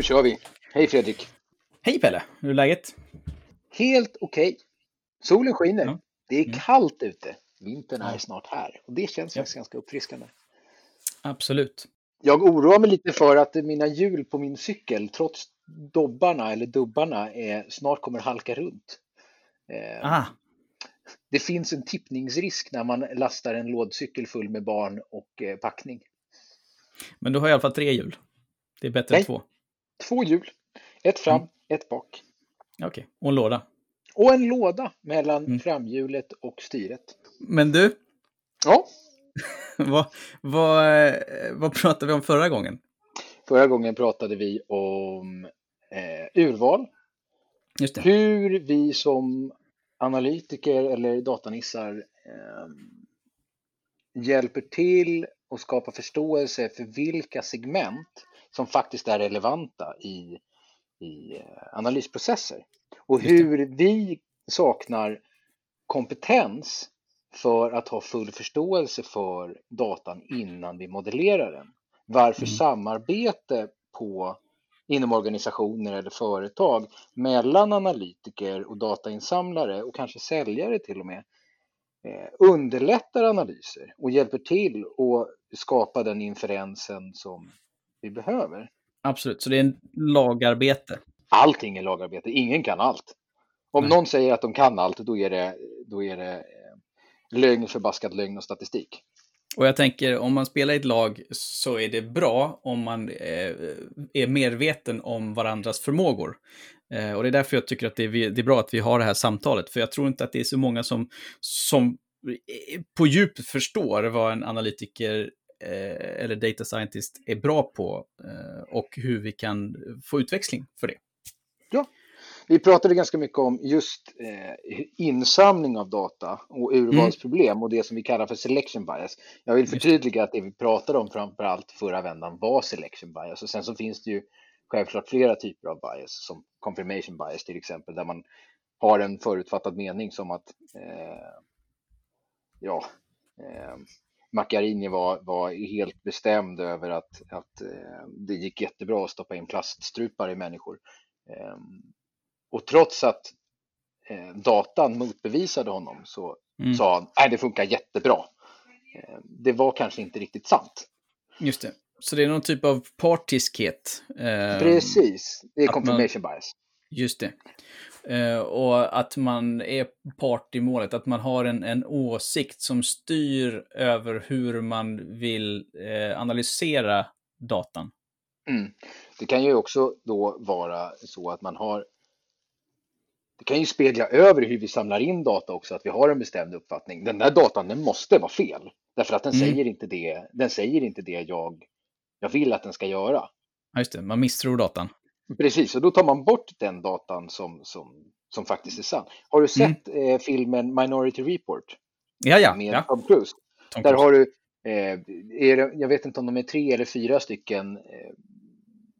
Nu kör vi. Hej Fredrik. Hej Pelle, hur är läget? Helt okej. Okay. Solen skiner. Ja. Det är Mm. kallt ute. Vintern är Ja. snart här. Och det känns Ja. faktiskt ganska uppfriskande. Absolut. Jag oroar mig lite för att mina hjul på min cykel, trots dobbarna eller dubbarna, är, snart kommer halka runt. Eh, Aha, det finns en tippningsrisk när man lastar en lådcykel full med barn och eh, packning. men du har i alla fall tre hjul. Det är bättre Nej. än två. Två hjul, ett fram, Mm. ett bak. Okej, och en låda. Och en låda mellan Mm. framhjulet och styret. Men du, Ja, vad, vad, eh, vad pratade vi om förra gången? förra gången pratade vi om eh, urval. Just det. Hur vi som analytiker eller datanissar eh, hjälper till att skapa förståelse för vilka segment som faktiskt är relevanta i, i eh, analysprocesser. Och hur vi saknar kompetens för att ha full förståelse för datan innan vi modellerar den. Varför Mm. samarbete på inom organisationer eller företag mellan analytiker och datainsamlare och kanske säljare till och med eh, underlättar analyser och hjälper till att skapa den inferensen som vi behöver. Absolut, så det är en lagarbete. Allting är lagarbete, ingen kan allt. Om Nej. någon säger att de kan allt, då är det, då är det eh, lögn, förbaskad lögn och statistik. Och jag tänker, om man spelar i ett lag så är det bra om man eh, är medveten om varandras förmågor. Eh, och det är därför jag tycker att det är, bra att vi har det här samtalet. För jag tror inte att det är så många som, som på djup förstår vad en analytiker eh, eller data scientist är bra på eh, och hur vi kan få utväxling för det. Vi pratade ganska mycket om just eh, insamling av data och urvalsproblem och det som vi kallar för selection bias. Jag vill förtydliga att det vi pratade om framför allt förra vändan var selection bias och sen så finns det ju självklart flera typer av bias som confirmation bias till exempel där man har en förutfattad mening som att eh, ja, eh, Macchiarini var, var helt bestämd över att, att eh, det gick jättebra att stoppa in plaststrupar i människor. Eh, och trots att eh, datan motbevisade honom så Mm. sa han att det funkar jättebra. Eh, det var kanske inte riktigt sant. Just det. Så det är någon typ av partiskhet. eh, Precis, det är att man- confirmation bias. Just det. Eh, och att man är part i målet, att man har en, en åsikt som styr över hur man vill eh, analysera datan. Mm. Det kan ju också då vara så att man har det kan ju spegla över hur vi samlar in data också, att vi har en bestämd uppfattning. Den där datan, den måste vara fel. Därför att den, Mm. säger, inte det, den säger inte det jag, jag vill att den ska göra. Ja, just det, man misstror datan. Precis, och då tar man bort den datan som, som, som faktiskt är sann. Har du sett eh, filmen Minority Report Ja, ja. med ja. Tom Cruise? Tom Där Cruise. har du, eh, är det, jag vet inte om de är tre eller fyra stycken eh,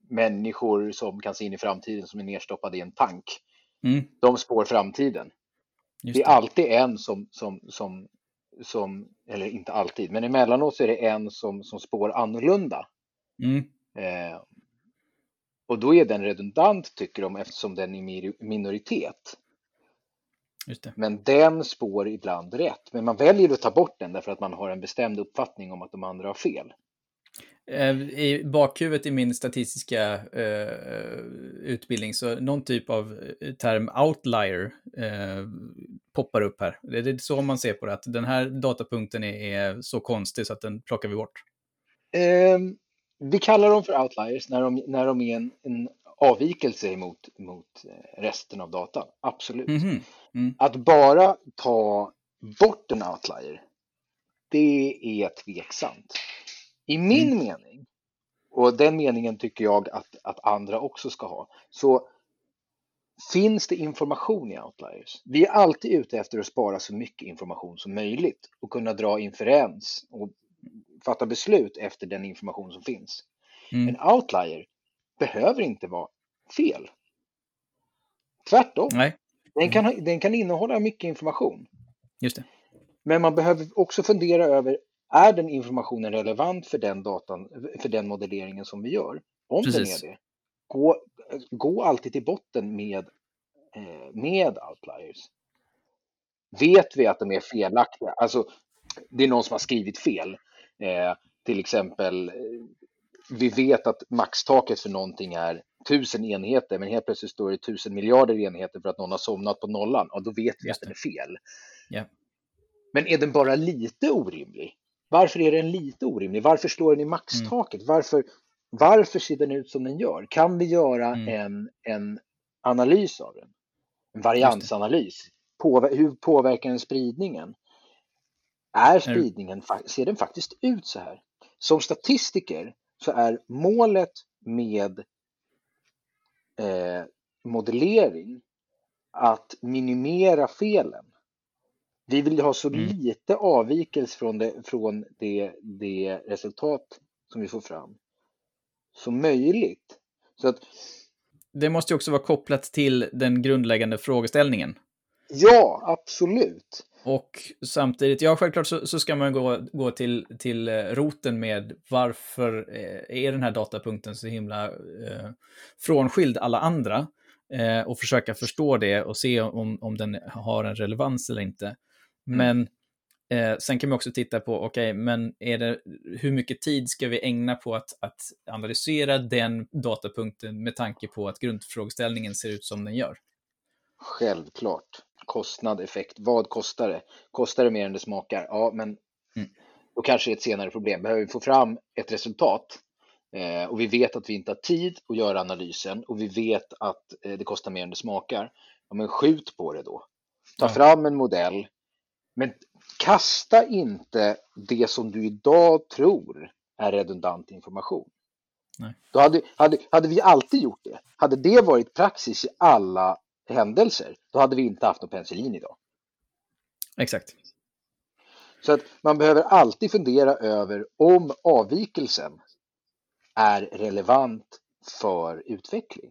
människor som kan se in i framtiden som är nerstoppade i en tank. Mm, De spår framtiden. just Det är det. alltid en som, som, som, som, eller inte alltid, men emellanåt så är det en som, som spår annorlunda. Mm, Eh, och då är den redundant tycker de eftersom den är minoritet. Men den spår ibland rätt. Men man väljer att ta bort den därför att man har en bestämd uppfattning om att de andra har fel. Eh, I bakhuvudet i min statistiska eh, utbildning så någon typ av eh, term outlier eh, poppar upp här. Det är så man ser på det, att den här datapunkten är, är så konstig så att den plockar vi bort. Eh, vi kallar dem för outliers när de, när de är en, en avvikelse mot, mot eh, resten av datan. Absolut. Mhm. Mm. Att bara ta bort en outlier, det är tveksamt. I min mening, och den meningen tycker jag att, att andra också ska ha, så finns det information i outliers. Vi är alltid ute efter att spara så mycket information som möjligt och kunna dra inferens och fatta beslut efter den information som finns. Mm. En outlier behöver inte vara fel. Tvärtom. Nej, Den kan, ha- den kan innehålla mycket information. just det. Men man behöver också fundera över, är den informationen relevant för den datan, för den modelleringen som vi gör? Om Precis. den är det, gå, gå alltid till botten med, eh, med outliers. Vet vi att de är felaktiga, alltså det är någon som har skrivit fel, eh, till exempel eh, vi vet att maxtaket för någonting är tusen enheter, men helt plötsligt står det tusen miljarder enheter för att någon har somnat på nollan och då vet vi att den är fel. Yeah. Men är den bara lite orimlig? Varför är den lite orimlig? Varför slår den i maxtaket? Mm. Varför, varför ser den ut som den gör? Kan vi göra mm. en, en analys av den? En variansanalys. Påver hur påverkar den spridningen? Är spridningen, ser den faktiskt ut så här? Som statistiker så är målet med eh, modellering att minimera felen. Vi vill ha så mm. lite avvikelse från, det, från det, det resultat som vi får fram som möjligt. Så att, det måste ju också vara kopplat till den grundläggande frågeställningen. Ja, absolut. Och samtidigt, ja självklart så, så, ska man gå, gå till, till eh, roten med varför eh, är den här datapunkten så himla eh, frånskild alla andra eh, och försöka förstå det och se om, om den har en relevans eller inte. Mm. Men eh, sen kan man också titta på, okej, okay, men är det, hur mycket tid ska vi ägna på att, att analysera den datapunkten med tanke på att grundfrågeställningen ser ut som den gör? Självklart. Kostnad, effekt. Vad kostar det? Kostar det mer än det smakar? Ja, men mm. då kanske det är ett senare problem. Behöver vi få fram ett resultat eh, och vi vet att vi inte har tid att göra analysen och vi vet att eh, det kostar mer än det smakar. Ja, men skjut på det då. Ta ja. fram en modell, men kasta inte det som du idag tror är redundant information. Nej. Då hade, hade, hade vi alltid gjort det, hade det varit praxis i alla händelser, då hade vi inte haft någon penicillin idag. Exakt. Så att man behöver alltid fundera över om avvikelsen är relevant för utveckling.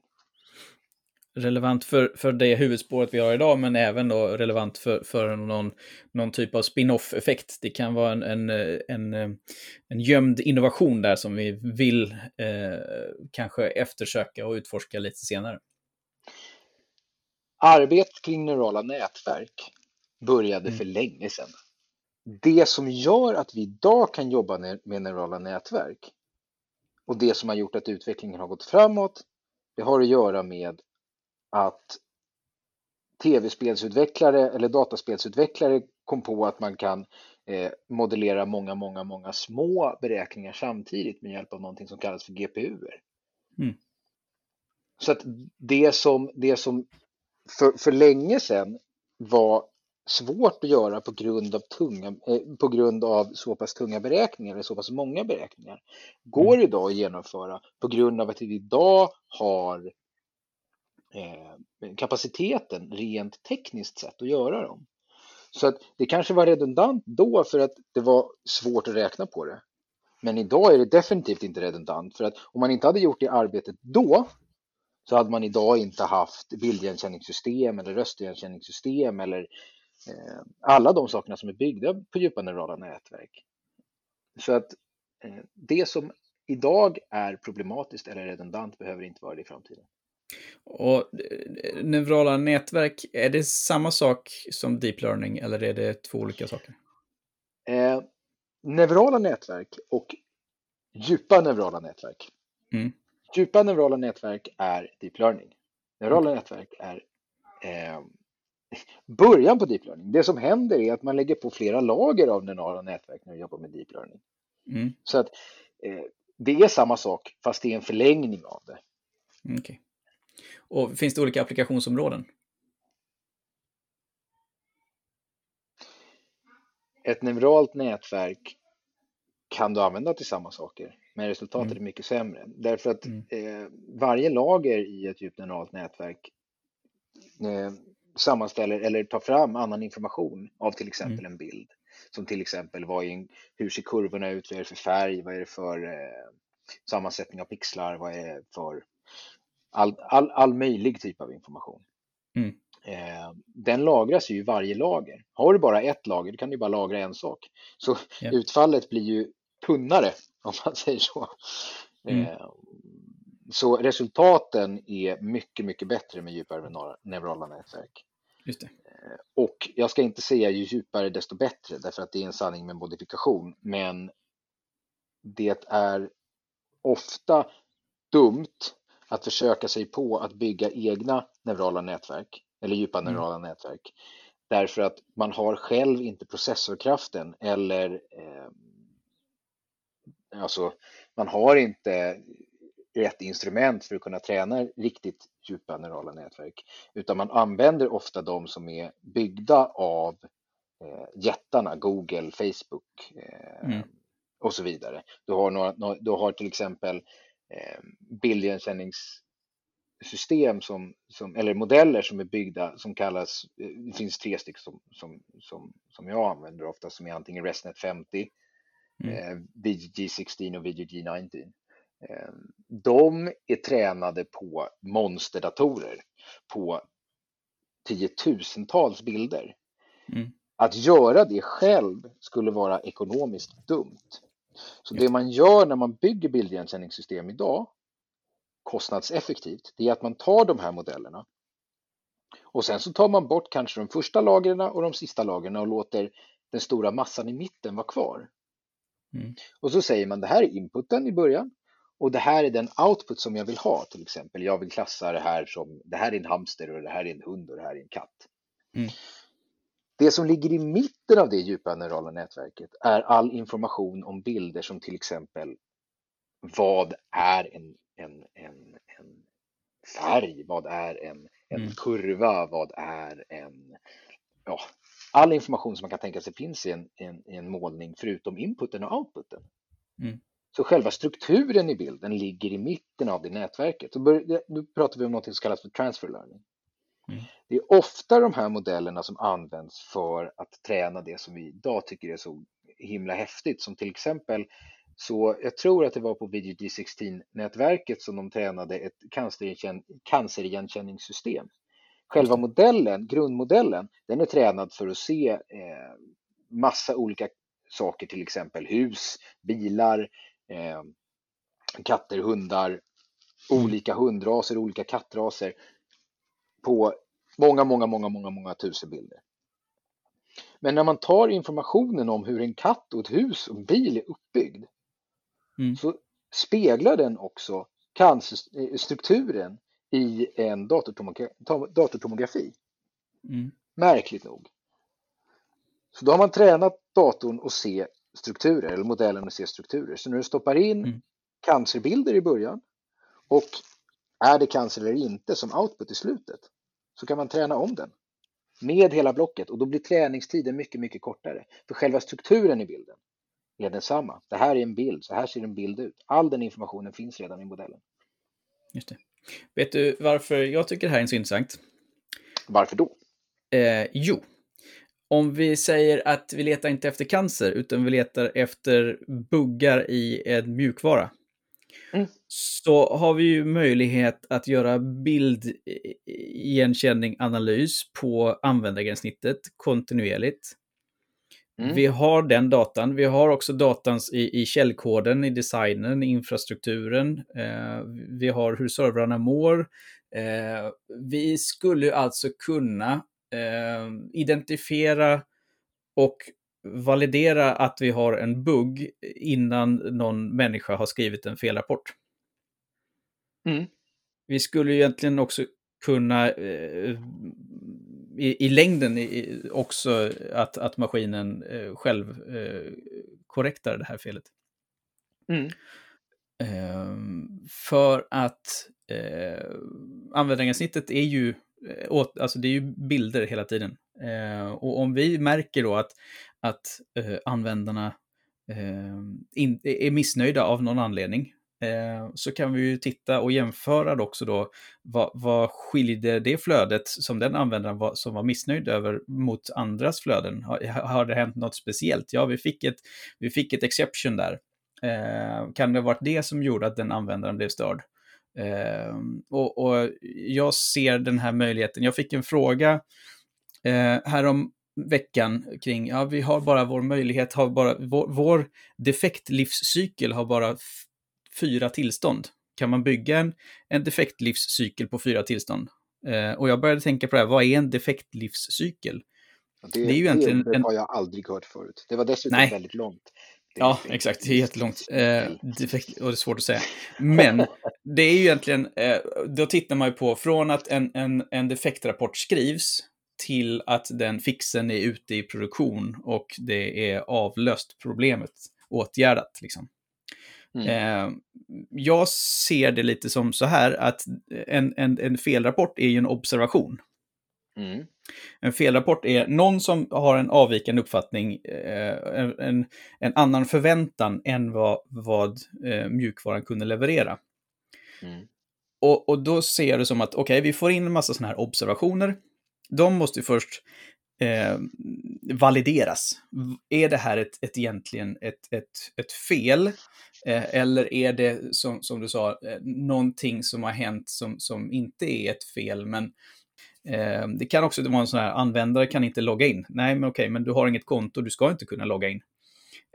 Relevant för, för det huvudspåret vi har idag, men även då relevant för, för någon, någon typ av spin-off-effekt. Det kan vara en, en, en, en gömd innovation där som vi vill eh, kanske eftersöka och utforska lite senare. Arbetet kring neurala nätverk började mm. för länge sedan. Det som gör att vi idag kan jobba med neurala nätverk och det som har gjort att utvecklingen har gått framåt, det har att göra med att tv-spelsutvecklare eller dataspelsutvecklare kom på att man kan eh, modellera många, många, många små beräkningar samtidigt med hjälp av någonting som kallas för GPUer. Mm. Så att det som, det som för, för länge sedan var svårt att göra på grund av, tunga, eh, på grund av så pass tunga beräkningar eller så pass många beräkningar går mm. idag att genomföra på grund av att vi idag har eh, kapaciteten rent tekniskt sett att göra dem. Så att det kanske var redundant då för att det var svårt att räkna på det. Men idag är det definitivt inte redundant för att om man inte hade gjort det arbetet då så hade man idag inte haft bildigenkänningssystem eller röstigenkänningssystem eller eh, alla de sakerna som är byggda på djupa neurala nätverk. Så att eh, det som idag är problematiskt eller redundant behöver inte vara det i framtiden. Och eh, neurala nätverk, är det samma sak som deep learning eller är det två olika saker? Eh, neurala nätverk och djupa neurala nätverk. Mm. Djupa neurala nätverk är deep learning. Neurala nätverk är eh, början på deep learning. Det som händer är att man lägger på flera lager av neurala nätverk när vi jobbar med deep learning. Mm. Så att eh, det är samma sak fast det är en förlängning av det. Okay. Och finns det olika applikationsområden? Ett neuralt nätverk kan du använda till samma saker, men resultatet mm. är mycket sämre. Därför att mm. eh, varje lager i ett djupt neuralt nätverk eh, sammanställer eller tar fram annan information av till exempel mm. en bild. Som till exempel vad är, hur ser kurvorna ut, vad är det för färg, vad är det för eh, sammansättning av pixlar, vad är det för all, all, all möjlig typ av information. Mm. Eh, den lagras ju i varje lager. Har du bara ett lager, då kan du bara lagra en sak. Så yeah. utfallet blir ju tunnare, om man säger så. Mm. Eh, så resultaten är mycket, mycket bättre med djupare neurala nätverk. Just det. Eh, och jag ska inte säga ju djupare desto bättre därför att det är en sanning med modifikation. Men det är ofta dumt att försöka sig på att bygga egna neurala nätverk eller djupa mm. neurala nätverk. Därför att man har själv inte processorkraften eller eh, alltså man har inte rätt instrument för att kunna träna riktigt djupa neurala nätverk. Utan man använder ofta de som är byggda av eh, jättarna, Google, Facebook eh, mm. och så vidare. Du har, några, du har till exempel eh, bildigenkänningssystem som, som, eller modeller som är byggda som kallas, eh, det finns tre stycken som, som, som, som jag använder ofta som är antingen ResNet 50, mm. eh, VGG16 och VGG19. Eh, de är tränade på monsterdatorer på tiotusentals bilder. Mm. Att göra det själv skulle vara ekonomiskt dumt. Så det man gör när man bygger bildigenkänningssystem idag, kostnadseffektivt, det är att man tar de här modellerna och sen så tar man bort kanske de första lagren och de sista lagren och låter den stora massan i mitten vara kvar. Mm. Och så säger man det här är inputen i början och det här är den output som jag vill ha till exempel. Jag vill klassa det här som det här är en hamster och det här är en hund och det här är en katt. Mm. Det som ligger i mitten av det djupa neurala nätverket är all information om bilder som till exempel vad är en, en, en, en färg, vad är en, en mm. kurva, vad är en... Ja, all information som man kan tänka sig finns i en, en, en målning förutom inputen och outputen. Mm. Så själva strukturen i bilden ligger i mitten av det nätverket. Så bör, nu pratar vi om något som kallas för transfer learning. Mm. Det är ofta de här modellerna som används för att träna det som vi idag tycker är så himla häftigt, som till exempel så jag tror att det var på VGG16-nätverket som de tränade ett cancerigenkänningssystem. Själva modellen, grundmodellen, den är tränad för att se eh, massa olika saker, till exempel hus, bilar, eh, katter, hundar, olika hundraser, olika kattraser på många, många, många, många, många tusen bilder. Men när man tar informationen om hur en katt och ett hus och en bil är uppbyggd mm. så speglar den också cancerstrukturen i en datortomografi. Mm. Märkligt nog. Så då har man tränat datorn att se strukturer, eller modellen att se strukturer. Så när du stoppar in mm. cancerbilder i början och är det cancer eller inte som output i slutet så kan man träna om den med hela blocket och då blir träningstiden mycket, mycket kortare. För själva strukturen i bilden är densamma. Det här är en bild, så här ser en bild ut. All den informationen finns redan i modellen. Just det. Vet du varför jag tycker det här är så intressant? Varför då? Eh, jo, om vi säger att vi letar inte efter cancer, utan vi letar efter buggar i en mjukvara. Mm. Så har vi ju möjlighet att göra bildigenkänning, analys på användargränssnittet kontinuerligt. Mm. Vi har den datan. Vi har också datan i, i källkoden, i designen, i infrastrukturen. Eh, vi har hur servrarna mår. Eh, vi skulle alltså kunna eh, identifiera och validera att vi har en bugg innan någon människa har skrivit en felrapport. Mm. Vi skulle egentligen också kunna eh, i, i, längden i, också att, att maskinen eh, själv eh, korrektar det här felet. Mm. Ehm, för att eh, användargränssnittet är ju Eh, åt, alltså det är ju bilder hela tiden. Eh, och om vi märker då att, att eh, användarna eh, in, är missnöjda av någon anledning, eh, så kan vi ju titta och jämföra också då vad, vad skiljer det flödet som den användaren var, som var missnöjd över mot andras flöden? Har, har det hänt något speciellt? Ja, vi fick ett, vi fick ett exception där. Eh, kan det ha varit det som gjorde att den användaren blev störd? Eh, och, och, jag ser den här möjligheten. Jag fick en fråga eh, härom veckan kring, ja vi har bara vår möjlighet, har bara, vår, vår defektlivscykel har bara fyra tillstånd. kan man bygga en, en defektlivscykel på fyra tillstånd? Eh, och jag började tänka på det här, vad är en defektlivscykel? Det, det, är ju egentligen det, det har jag aldrig hört förut. Det var dessutom Nej. väldigt långt. Ja, exakt. Det är jättelångt. Eh, defekt, och det är svårt att säga. Men det är ju egentligen, eh, då tittar man ju på från att en, en, en defektrapport skrivs till att den fixen är ute i produktion och det är avlöst problemet, åtgärdat liksom. Mm. Eh, jag ser det lite som så här att en, en, en felrapport är ju en observation. Mm. En felrapport är någon som har en avvikande uppfattning, eh, en, en annan förväntan än vad, vad eh, mjukvaran kunde leverera. Mm. Och, och då ser jag det som att, okej, okay, vi får in en massa sådana här observationer. De måste först eh, valideras. Är det här ett, ett egentligen ett, ett, ett fel? Eh, eller är det, som, som du sa, eh, någonting som har hänt som, som inte är ett fel, men Eh, det kan också vara en sån här, användare kan inte logga in. Nej, men okej, men du har inget konto, du ska inte kunna logga in.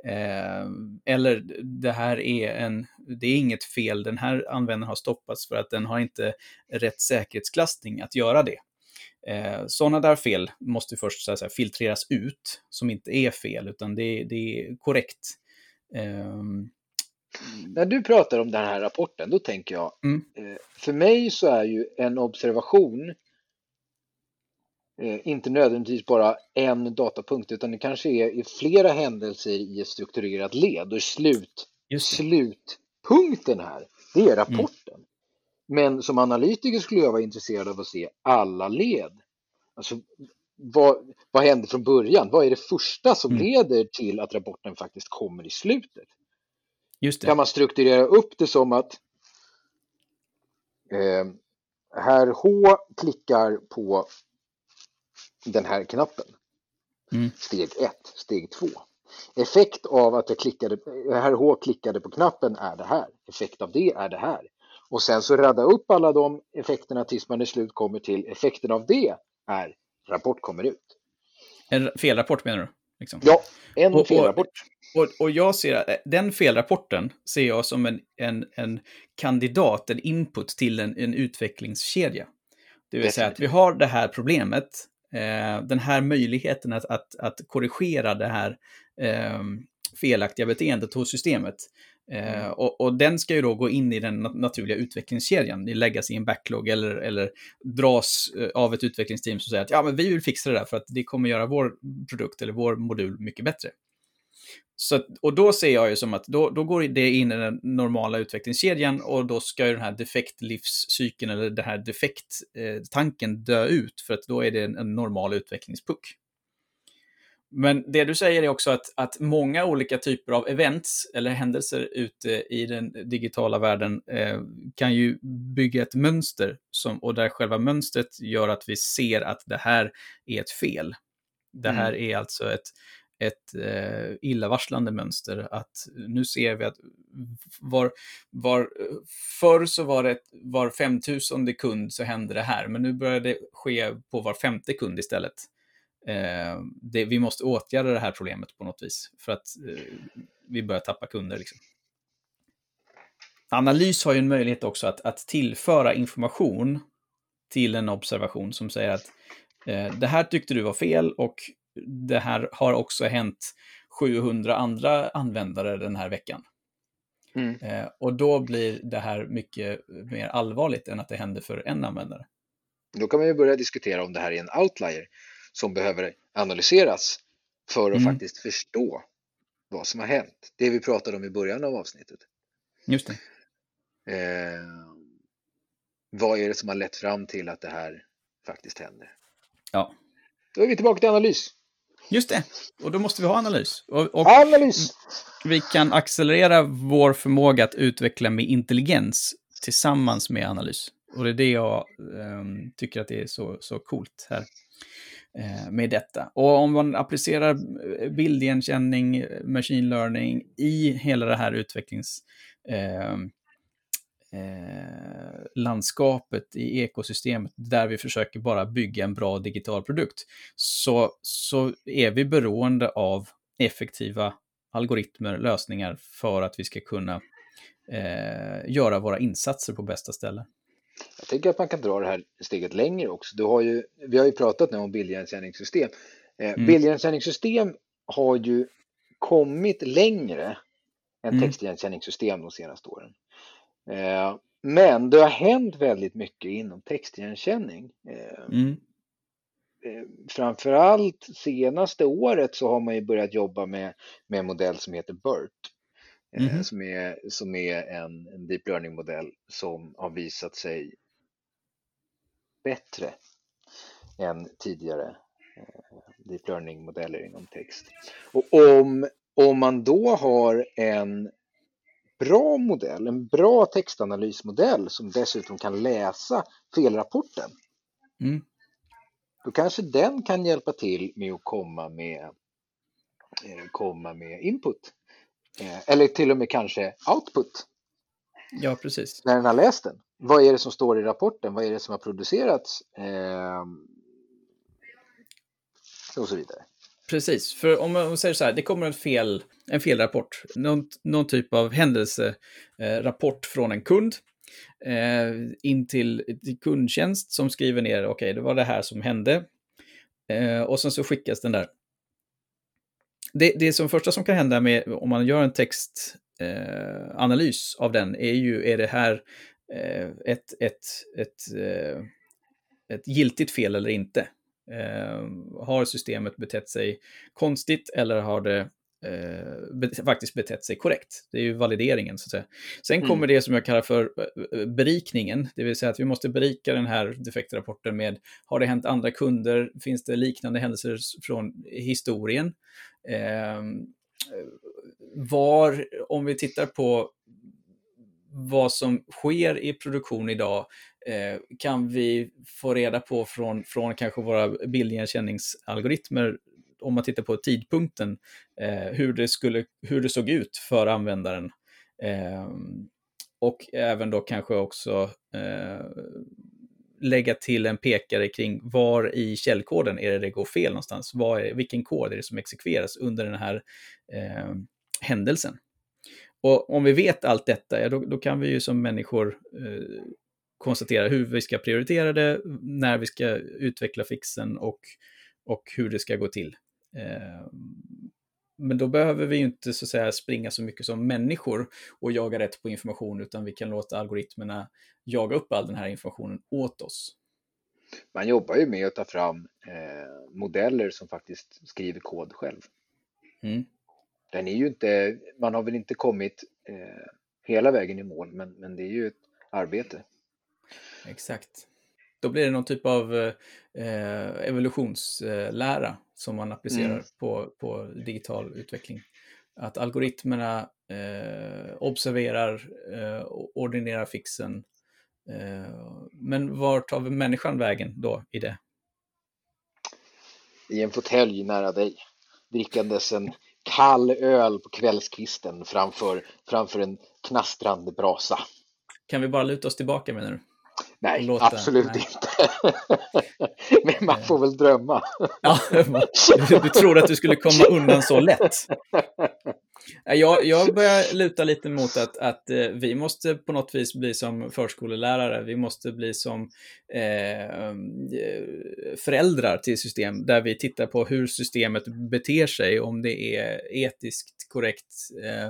Eh, eller det här är en, det är inget fel, den här användaren har stoppats för att den har inte rätt säkerhetsklassning att göra det. Eh, sådana där fel måste först så säga, filtreras ut, som inte är fel, utan det, det är korrekt. Eh, när du pratar om den här rapporten, då tänker jag, mm. Eh, för mig så är ju en observation eh, inte nödvändigtvis bara en datapunkt utan det kanske är flera händelser i ett strukturerat led och slut, slutpunkten här, det är rapporten. Mm. Men som analytiker skulle jag vara intresserad av att se alla led. Alltså, vad, vad händer från början? Vad är det första som mm. leder till att rapporten faktiskt kommer i slutet? Kan man strukturera upp det som att eh, herr H klickar på den här knappen. Mm. Steg 1, steg 2. Effekt av att jag klickade, herr H klickade på knappen är det här. Effekt av det är det här. Och sen så radda upp alla de effekterna tills man i slut kommer till effekten av det är rapport kommer ut. En felrapport menar du? Liksom. Ja, en och, felrapport. Och, och, jag ser den felrapporten ser jag som en, en, en kandidat, en input till en, en utvecklingskedja. Det vill säga att vi har det här problemet eh, den här möjligheten att, att, att korrigera det här eh, felaktiga beteendet hos systemet. Eh, mm. och, och, den ska ju då gå in i den naturliga utvecklingskedjan, läggas i en backlog eller, eller dras eh, av ett utvecklingsteam som säger att ja, men vi vill fixa det där för att det kommer göra vår produkt eller vår modul mycket bättre. Så, och då ser jag ju som att då, då går det in i den normala utvecklingskedjan och då ska ju den här defektlivscykeln eller den här defekttanken eh, dö ut för att då är det en, en normal utvecklingspuck. Men det du säger är också att, att många olika typer av events eller händelser ute i den digitala världen eh, kan ju bygga ett mönster som, och där själva mönstret gör att vi ser att det här är ett fel. Det här mm. är alltså ett, ett eh, illavarslande mönster. Att nu ser vi att var, var, förr så var det var femtusende kund så hände det här, men nu börjar det ske på var femte kund istället. Eh, det, vi måste åtgärda det här problemet på något vis för att eh, vi börjar tappa kunder. Liksom. Analys har ju en möjlighet också att, att tillföra information till en observation som säger att eh, det här tyckte du var fel och det här har också hänt 700 andra användare den här veckan. Mm. Eh, och då blir det här mycket mer allvarligt än att det händer för en användare. Då kan man ju börja diskutera om det här är en outlier som behöver analyseras för att mm. faktiskt förstå vad som har hänt. Det vi pratade om i början av avsnittet. Just det. Eh, vad är det som har lett fram till att det här faktiskt händer? Ja. Då är vi tillbaka till analys. Just det, och då måste vi ha analys. Och, och analys! Vi kan accelerera vår förmåga att utveckla med intelligens tillsammans med analys. Och det är det jag um, tycker att det är så, så coolt här uh, med detta. Och om man applicerar bildigenkänning, machine learning i hela det här utvecklings... Uh, eh, landskapet i ekosystemet där vi försöker bara bygga en bra digital produkt, så, så är vi beroende av effektiva algoritmer, lösningar för att vi ska kunna eh, göra våra insatser på bästa ställe. Jag tänker att man kan dra det här steget längre också. Du har ju, vi har ju pratat nu om bildigenkänningssystem. Eh, mm. Bildigenkänningssystem har ju kommit längre än mm. textigenkänningssystem de senaste åren. Eh, men det har hänt väldigt mycket inom textigenkänning. Eh, mm. Eh, framförallt senaste året så har man ju börjat jobba med, med en modell som heter BERT. Mm. Som är, som är en, en deep learning-modell som har visat sig bättre än tidigare deep learning-modeller inom text. Och om, om man då har en bra modell, en bra textanalysmodell som dessutom kan läsa felrapporten, mm. då kanske den kan hjälpa till med att komma med, eh, komma med input. Eh, eller till och med kanske output. Ja, precis. När den har läst den. Vad är det som står i rapporten? Vad är det som har producerats? Eh, och så vidare. Precis, för om man säger så här, det kommer en, fel, en felrapport, någon, någon typ av händelserapport eh, från en kund eh, in till, till kundtjänst som skriver ner, okej, okay, det var det här som hände. Eh, och sen så skickas den där. Det, det som första som kan hända med, om man gör en textanalys eh, av den är ju, är det här eh, ett, ett, ett, eh, ett giltigt fel eller inte? Eh, har systemet betett sig konstigt eller har det eh, faktiskt betett sig korrekt? Det är ju valideringen så att säga. Sen mm. kommer det som jag kallar för eh, berikningen, det vill säga att vi måste berika den här defektrapporten med har det hänt andra kunder? Finns det liknande händelser från historien? Eh, var, om vi tittar på vad som sker i produktion idag eh, kan vi få reda på från, från kanske våra bildigenkänningsalgoritmer om man tittar på tidpunkten, eh, hur, det skulle, hur det såg ut för användaren. Eh, och även då kanske också eh, lägga till en pekare kring var i källkoden är det det går fel någonstans. Var är, vilken kod är det som exekveras under den här eh, händelsen? Och om vi vet allt detta, ja, då, då kan vi ju som människor eh, konstatera hur vi ska prioritera det, när vi ska utveckla fixen och, och hur det ska gå till. Eh, men då behöver vi ju inte så säga springa så mycket som människor och jaga rätt på information, utan vi kan låta algoritmerna jaga upp all den här informationen åt oss. Man jobbar ju med att ta fram eh, modeller som faktiskt skriver kod själv. Mm den är ju inte, man har väl inte kommit eh, hela vägen i mål, men, men det är ju ett arbete. Exakt. Då blir det någon typ av eh, evolutionslära som man applicerar mm. på, på digital utveckling. Att algoritmerna eh, observerar eh, ordinerar fixen. Eh, men var tar vi människan vägen då i det? I en fåtölj nära dig, drickandes en kall öl på kvällskvisten framför, framför en knastrande brasa. Kan vi bara luta oss tillbaka menar du? Nej, låta... absolut Nej. inte. Men man får väl drömma. ja, du tror att du skulle komma undan så lätt. Jag, jag börjar luta lite mot att, att eh, vi måste på något vis bli som förskolelärare. Vi måste bli som eh, föräldrar till system där vi tittar på hur systemet beter sig, om det är etiskt korrekt eh,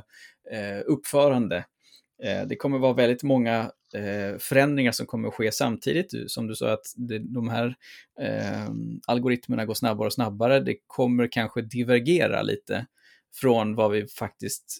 eh uppförande. Eh, det kommer vara väldigt många eh, förändringar som kommer att ske samtidigt. Som du sa att det, de här eh, algoritmerna går snabbare och snabbare. Det kommer kanske divergera lite från vad vi faktiskt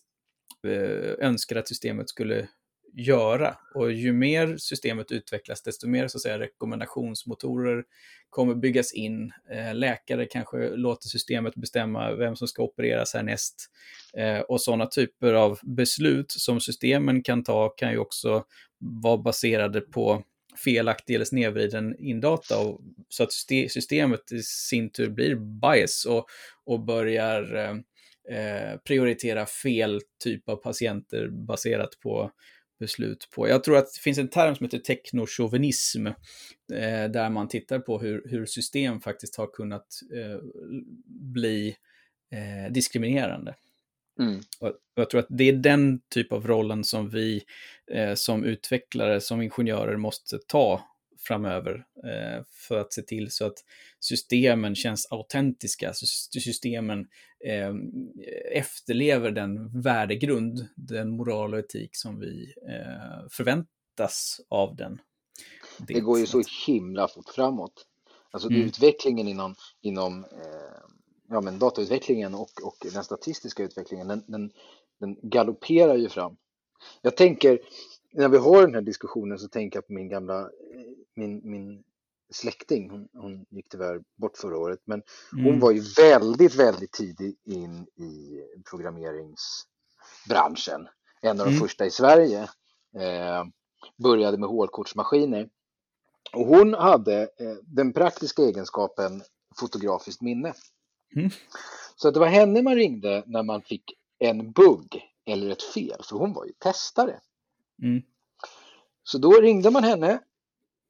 eh, önskar att systemet skulle göra. Och ju mer systemet utvecklas, desto mer så att säga, rekommendationsmotorer kommer byggas in. Eh, läkare kanske låter systemet bestämma vem som ska opereras härnäst. Eh, och sådana typer av beslut som systemen kan ta kan ju också vara baserade på felaktig eller snedvriden indata och, så att systemet i sin tur blir bias och, och börjar eh, eh, prioritera fel typ av patienter baserat på beslut på. Jag tror att det finns en term som heter teknochauvinism, eh, där man tittar på hur, hur system faktiskt har kunnat eh, bli eh, diskriminerande. Mm. Och jag tror att det är den typ av rollen som vi eh, som utvecklare, som ingenjörer måste ta framöver eh, för att se till så att systemen känns autentiska, systemen eh, efterlever den värdegrund, den moral och etik som vi eh, förväntas av den. Det, det går ju så himla fort framåt. Alltså mm. utvecklingen inom, inom ja, men datautvecklingen och, och den statistiska utvecklingen, den, den, den galopperar ju fram. Jag tänker, när vi har den här diskussionen så tänker jag på min gamla, min, min släkting, hon, hon gick tyvärr bort förra året, men mm. hon var ju väldigt, väldigt tidig in i programmeringsbranschen. En av de mm. första i Sverige. Eh, började med hålkortsmaskiner. Och hon hade eh, den praktiska egenskapen fotografiskt minne. Mm. Så det var henne man ringde när man fick en bugg eller ett fel, för hon var ju testare. Mm. Så då ringde man henne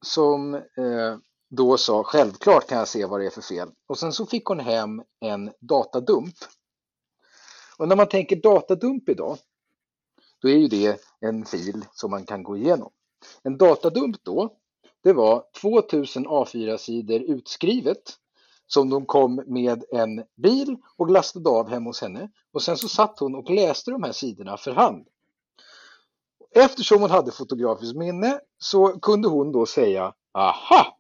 som eh, då sa självklart kan jag se vad det är för fel. Och sen så fick hon hem en datadump. Och när man tänker datadump idag, då är ju det en fil som man kan gå igenom. En datadump då, det var 2000 A4-sidor utskrivet som de kom med en bil och lastade av hemma hos henne. Och sen så satt hon och läste de här sidorna för hand. Eftersom hon hade fotografiskt minne så kunde hon då säga aha!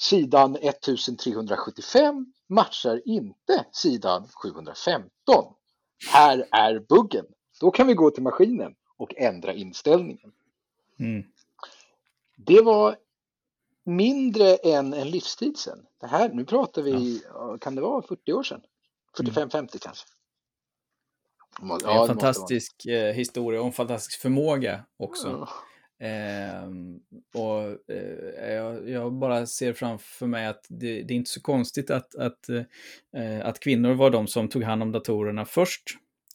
Sidan 1375 matchar inte sidan 715. Här är buggen. Då kan vi gå till maskinen och ändra inställningen. Mm. Det var mindre än en livstid sedan. Det här, nu pratar vi, ja. kan det vara 40 år sedan? 45-50 mm. kanske. Ja, en fantastisk eh, historia och en fantastisk förmåga också. Ja. Eh, och eh, jag, jag, bara ser framför mig att det, det är inte så konstigt att, att, eh, att kvinnor var de som tog hand om datorerna först.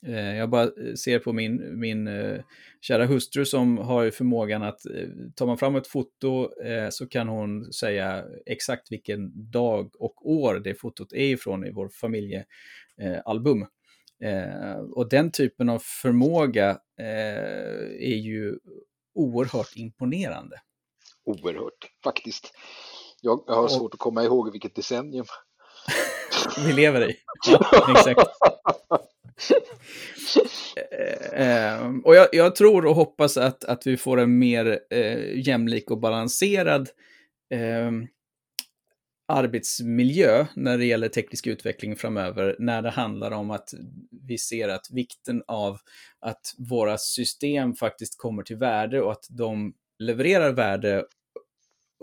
Eh, jag bara eh, ser på min, min kära hustru som har förmågan att tar man fram ett foto så kan hon säga exakt vilken dag och år det fotot är ifrån i vår familjealbum. Och den typen av förmåga är ju oerhört imponerande. Oerhört, faktiskt. Jag, jag har och, svårt att komma ihåg vilket decennium. vi lever i. Ja, exakt. Eh, och jag, jag, tror och hoppas att, att vi får en mer eh, jämlik och balanserad eh, arbetsmiljö när det gäller teknisk utveckling framöver, när det handlar om att vi ser att vikten av att våra system faktiskt kommer till värde och att de levererar värde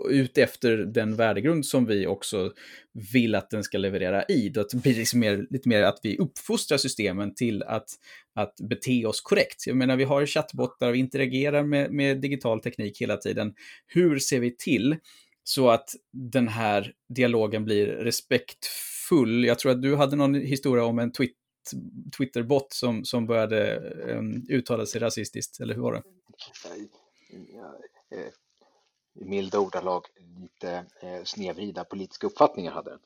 ut efter den värdegrund som vi också vill att den ska leverera i. Då det blir liksom mer, lite mer att vi uppfostrar systemen till att, att bete oss korrekt. Jag menar, vi har chattbottar, vi interagerar med, med digital teknik hela tiden. Hur ser vi till så att den här dialogen blir respektfull? Jag tror att du hade någon historia om en twitter Twitterbot som, som började um, uttala sig rasistiskt, eller hur var det? Eh, I milda ordalag lite eh, snedvrida politiska uppfattningar hade den.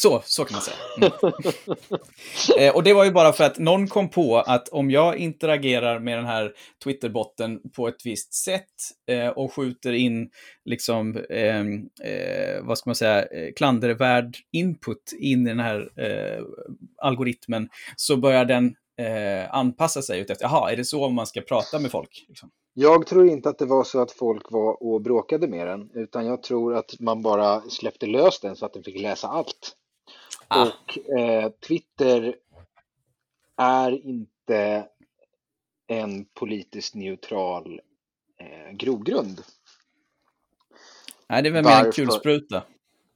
Så, så kan man säga. Mm. eh, och det var ju bara för att någon kom på att om jag interagerar med den här Twitterbotten på ett visst sätt eh, och skjuter in, liksom, eh, eh, vad ska man säga, eh, klandervärd input in i den här eh, algoritmen, så börjar den eh, anpassa sig utefter, jaha, är det så man ska prata med folk? Liksom? Jag tror inte att det var så att folk var och bråkade med den, utan jag tror att man bara släppte lös den så att den fick läsa allt. Ah. Och eh, Twitter är inte en politiskt neutral eh, grogrund. Nej, det är väl mer en kulspruta.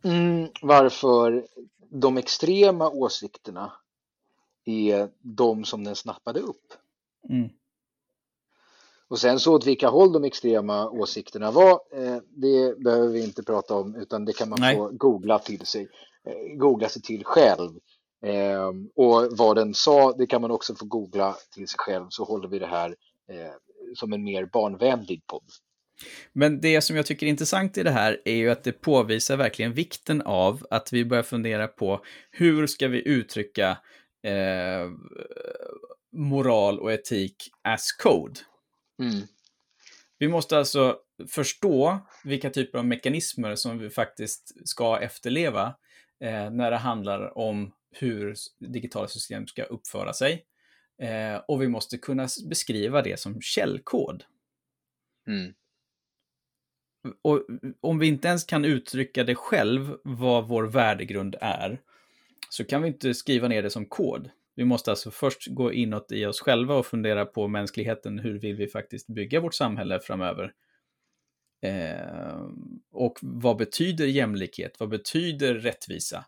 Mm, varför de extrema åsikterna är de som den snappade upp. Mm. Och sen så åt vilka håll de extrema åsikterna var, eh, det behöver vi inte prata om, utan det kan man Nej. få googla till sig, eh, googla sig till själv. Eh, och vad den sa, det kan man också få googla till sig själv, så håller vi det här som en mer barnvänlig podd. Men det som jag tycker är intressant i det här är ju att det påvisar verkligen vikten av att vi börjar fundera på hur ska vi uttrycka eh, moral och etik as code. Mm. Vi måste alltså förstå vilka typer av mekanismer som vi faktiskt ska efterleva eh, när det handlar om hur digitala system ska uppföra sig. Eh, och vi måste kunna beskriva det som källkod. Mm. Och om vi inte ens kan uttrycka det själv, vad vår värdegrund är, så kan vi inte skriva ner det som kod. Vi måste alltså först gå inåt i oss själva och fundera på mänskligheten. Hur vill vi faktiskt bygga vårt samhälle framöver? Eh, och vad betyder jämlikhet? Vad betyder rättvisa?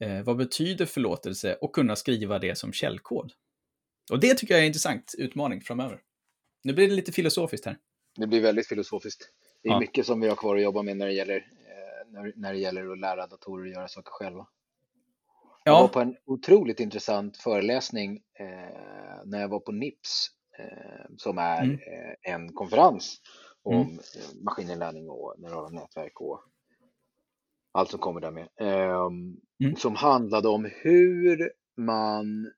Eh, vad betyder förlåtelse? Och kunna skriva det som källkod. Och det tycker jag är en intressant utmaning framöver. Nu blir det lite filosofiskt här. Det blir väldigt filosofiskt. Det är Ja. mycket som vi har kvar att jobba med när det gäller, eh, när, när det gäller att lära datorer att göra saker själva. Jag var Ja, på en otroligt intressant föreläsning eh, när jag var på NIPS eh, som är Mm. eh, en konferens om Mm. eh, maskininlärning och neurala nätverk och allt som kommer därmed. Eh, Mm. Som handlade om hur man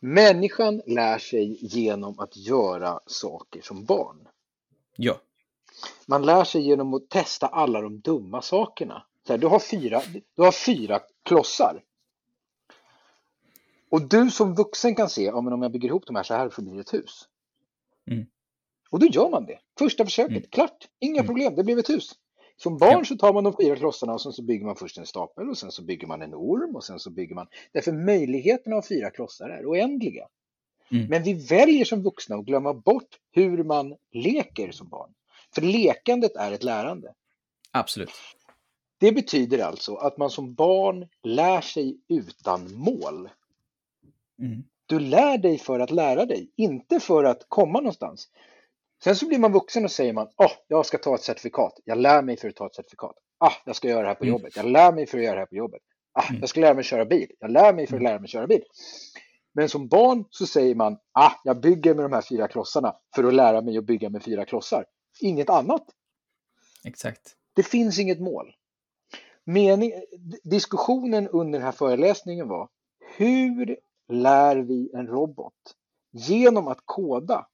Människan lär sig genom att göra saker som barn. ja, Man lär sig genom att testa alla de dumma sakerna. Så här, du, har fyra, du har fyra klossar. Och du som vuxen kan se, ja, men om jag bygger ihop de här så här blir det ett hus. Mm. Och då gör man det. Första försöket, Mm. klart, inga Mm. problem, det blev ett hus. Som barn Ja. så tar man de fyra klossarna och sen så bygger man först en stapel och sen så bygger man en orm och sen så bygger man. Därför möjligheterna av fyra klossar är oändliga. Mm. Men vi väljer som vuxna att glömma bort hur man leker som barn. För lekandet är ett lärande. absolut. Det betyder alltså att man som barn lär sig utan mål. Mm. Du lär dig för att lära dig, inte för att komma någonstans. Sen så blir man vuxen och säger man, oh, jag ska ta ett certifikat. Jag lär mig för att ta ett certifikat. Ah, jag ska göra det här på Mm. jobbet. Jag lär mig för att göra det här på jobbet. Ah, Mm. jag ska lära mig köra bil. Jag lär mig för att Mm. lära mig köra bil. Men som barn så säger man, ah, jag bygger med de här fyra klossarna för att lära mig att bygga med fyra klossar. Inget annat. Exakt. Det finns inget mål. Mening, diskussionen under den här föreläsningen var hur lär vi en robot genom att koda?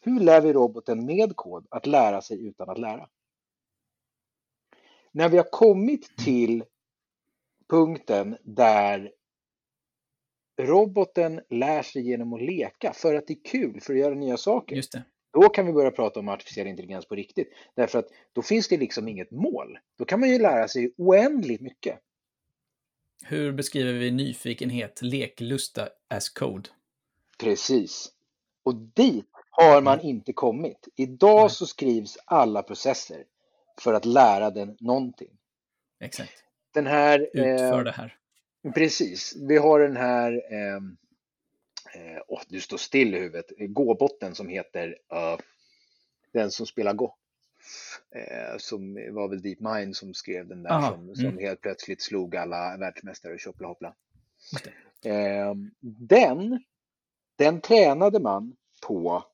Hur lär vi roboten med kod att lära sig utan att lära? När vi har kommit till punkten där roboten lär sig genom att leka för att det är kul, för att göra nya saker. Just det. Då kan vi börja prata om artificiell intelligens på riktigt. Därför att då finns det liksom inget mål. Då kan man ju lära sig oändligt mycket. Hur beskriver vi nyfikenhet, leklusta as code? Precis. Och dit har man inte kommit. Idag så skrivs alla processer för att lära den någonting. Exakt. Den här... Utför eh, det här. Precis. Vi har den här... ehm, Eh, åh, du står still i huvudet. Gåbotten som heter... eh, den som spelar Go. Eh, som var väl DeepMind som skrev den där Aha, som, som mm. helt plötsligt slog alla världsmästare och tjoppla hoppla. Eh, den, den tränade man på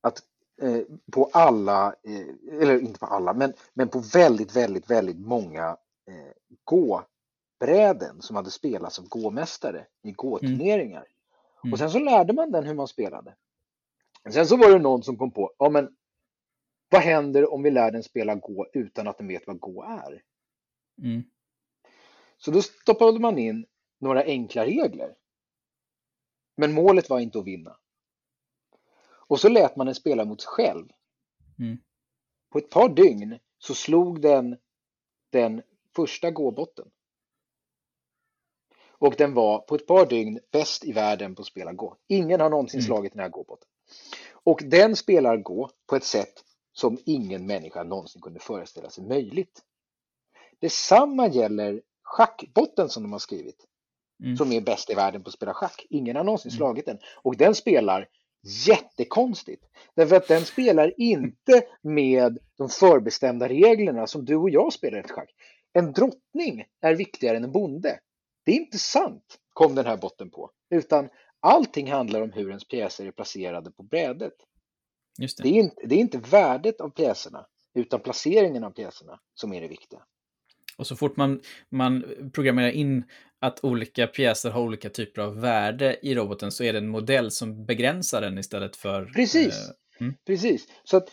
att eh, på alla, eh, eller inte på alla, men, men på väldigt, väldigt, väldigt många eh, gå-bräden som hade spelats av gåmästare i gå-turneringar. Mm. Och sen så lärde man den hur man spelade. Sen så var det någon som kom på, ja men vad händer om vi lär den spela gå utan att den vet vad gå är? Mm. Så då stoppade man in några enkla regler. Men målet var inte att vinna. Och så lät man den spela mot sig själv. Mm. På ett par dygn så slog den den första gåbotten. Och den var på ett par dygn bäst i världen på att spela gå. Ingen har någonsin Mm. slagit den här gåbotten. Och den spelar gå på ett sätt som ingen människa någonsin kunde föreställa sig möjligt. Detsamma gäller schackbotten som de har skrivit Mm. som är bäst i världen på att spela schack. Ingen har någonsin Mm. slagit den. Och den spelar jättekonstigt. Därför att den spelar inte med de förbestämda reglerna som du och jag spelar ett schack. En drottning är viktigare än en bonde. Det är inte sant, kom den här botten på. Utan allting handlar om hur ens pjäser är placerade på brädet. Det. Det är inte, det är inte värdet av pjäserna, utan placeringen av pjäserna som är det viktiga. Och så fort man, man programmerar in att olika pjäser har olika typer av värde i roboten så är det en modell som begränsar den istället för... Precis, eh, mm. precis. Så att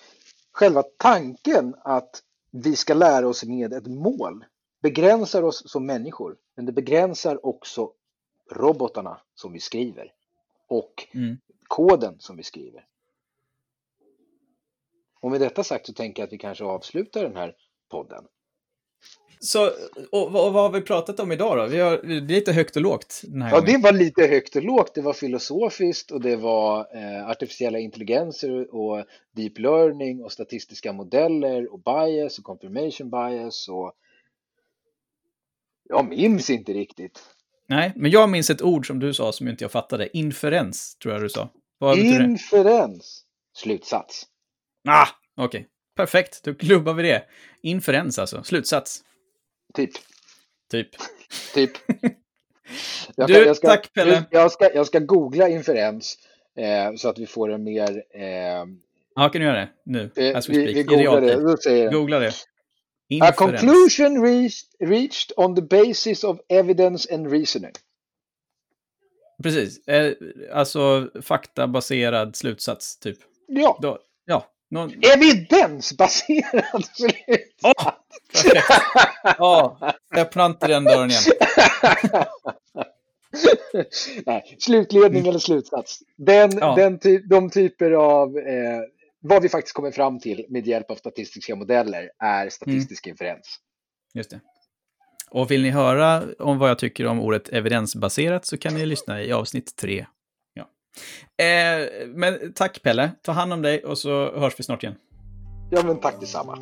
själva tanken att vi ska lära oss med ett mål begränsar oss som människor, men det begränsar också robotarna som vi skriver och mm. koden som vi skriver. Och med detta sagt så tänker jag att vi kanske avslutar den här podden. Så, och, och, vad har vi pratat om idag då? Vi har, det är lite högt och lågt den här Ja, gången. det var lite högt och lågt. Det var filosofiskt och det var eh, artificiella intelligenser och deep learning och statistiska modeller och bias och confirmation bias och jag minns inte riktigt. Nej, men jag minns ett ord som du sa som inte jag fattade. Inferens, tror jag du sa. Inferens. Slutsats. Ah, okej. Okay. Perfekt, då klubbar vi det. Inferens alltså, slutsats. Typ. Typ. typ. Jag du, jag ska, tack Pelle. Jag ska, jag ska googla inferens eh, så att vi får en mer... Eh, ja, kan du göra det nu? Eh. Vi, vi googlar det. Då säger Googla det. A conclusion reached, reached on the basis of evidence and reasoning. Precis, eh, alltså faktabaserad slutsats typ. Ja. Då, ja, någon... Evidensbaserad slutsats! Oh, Ja, öppna inte den dörren igen. Nej, slutledning eller slutsats. Den, ja. den ty de typer av eh, vad vi faktiskt kommer fram till med hjälp av statistiska modeller är statistisk mm. inferens. Just det. Och vill ni höra om vad jag tycker om ordet evidensbaserat så kan ni lyssna i avsnitt tre. Ja. Eh, men tack Pelle, ta hand om dig och så hörs vi snart igen. Ja men tack detsamma.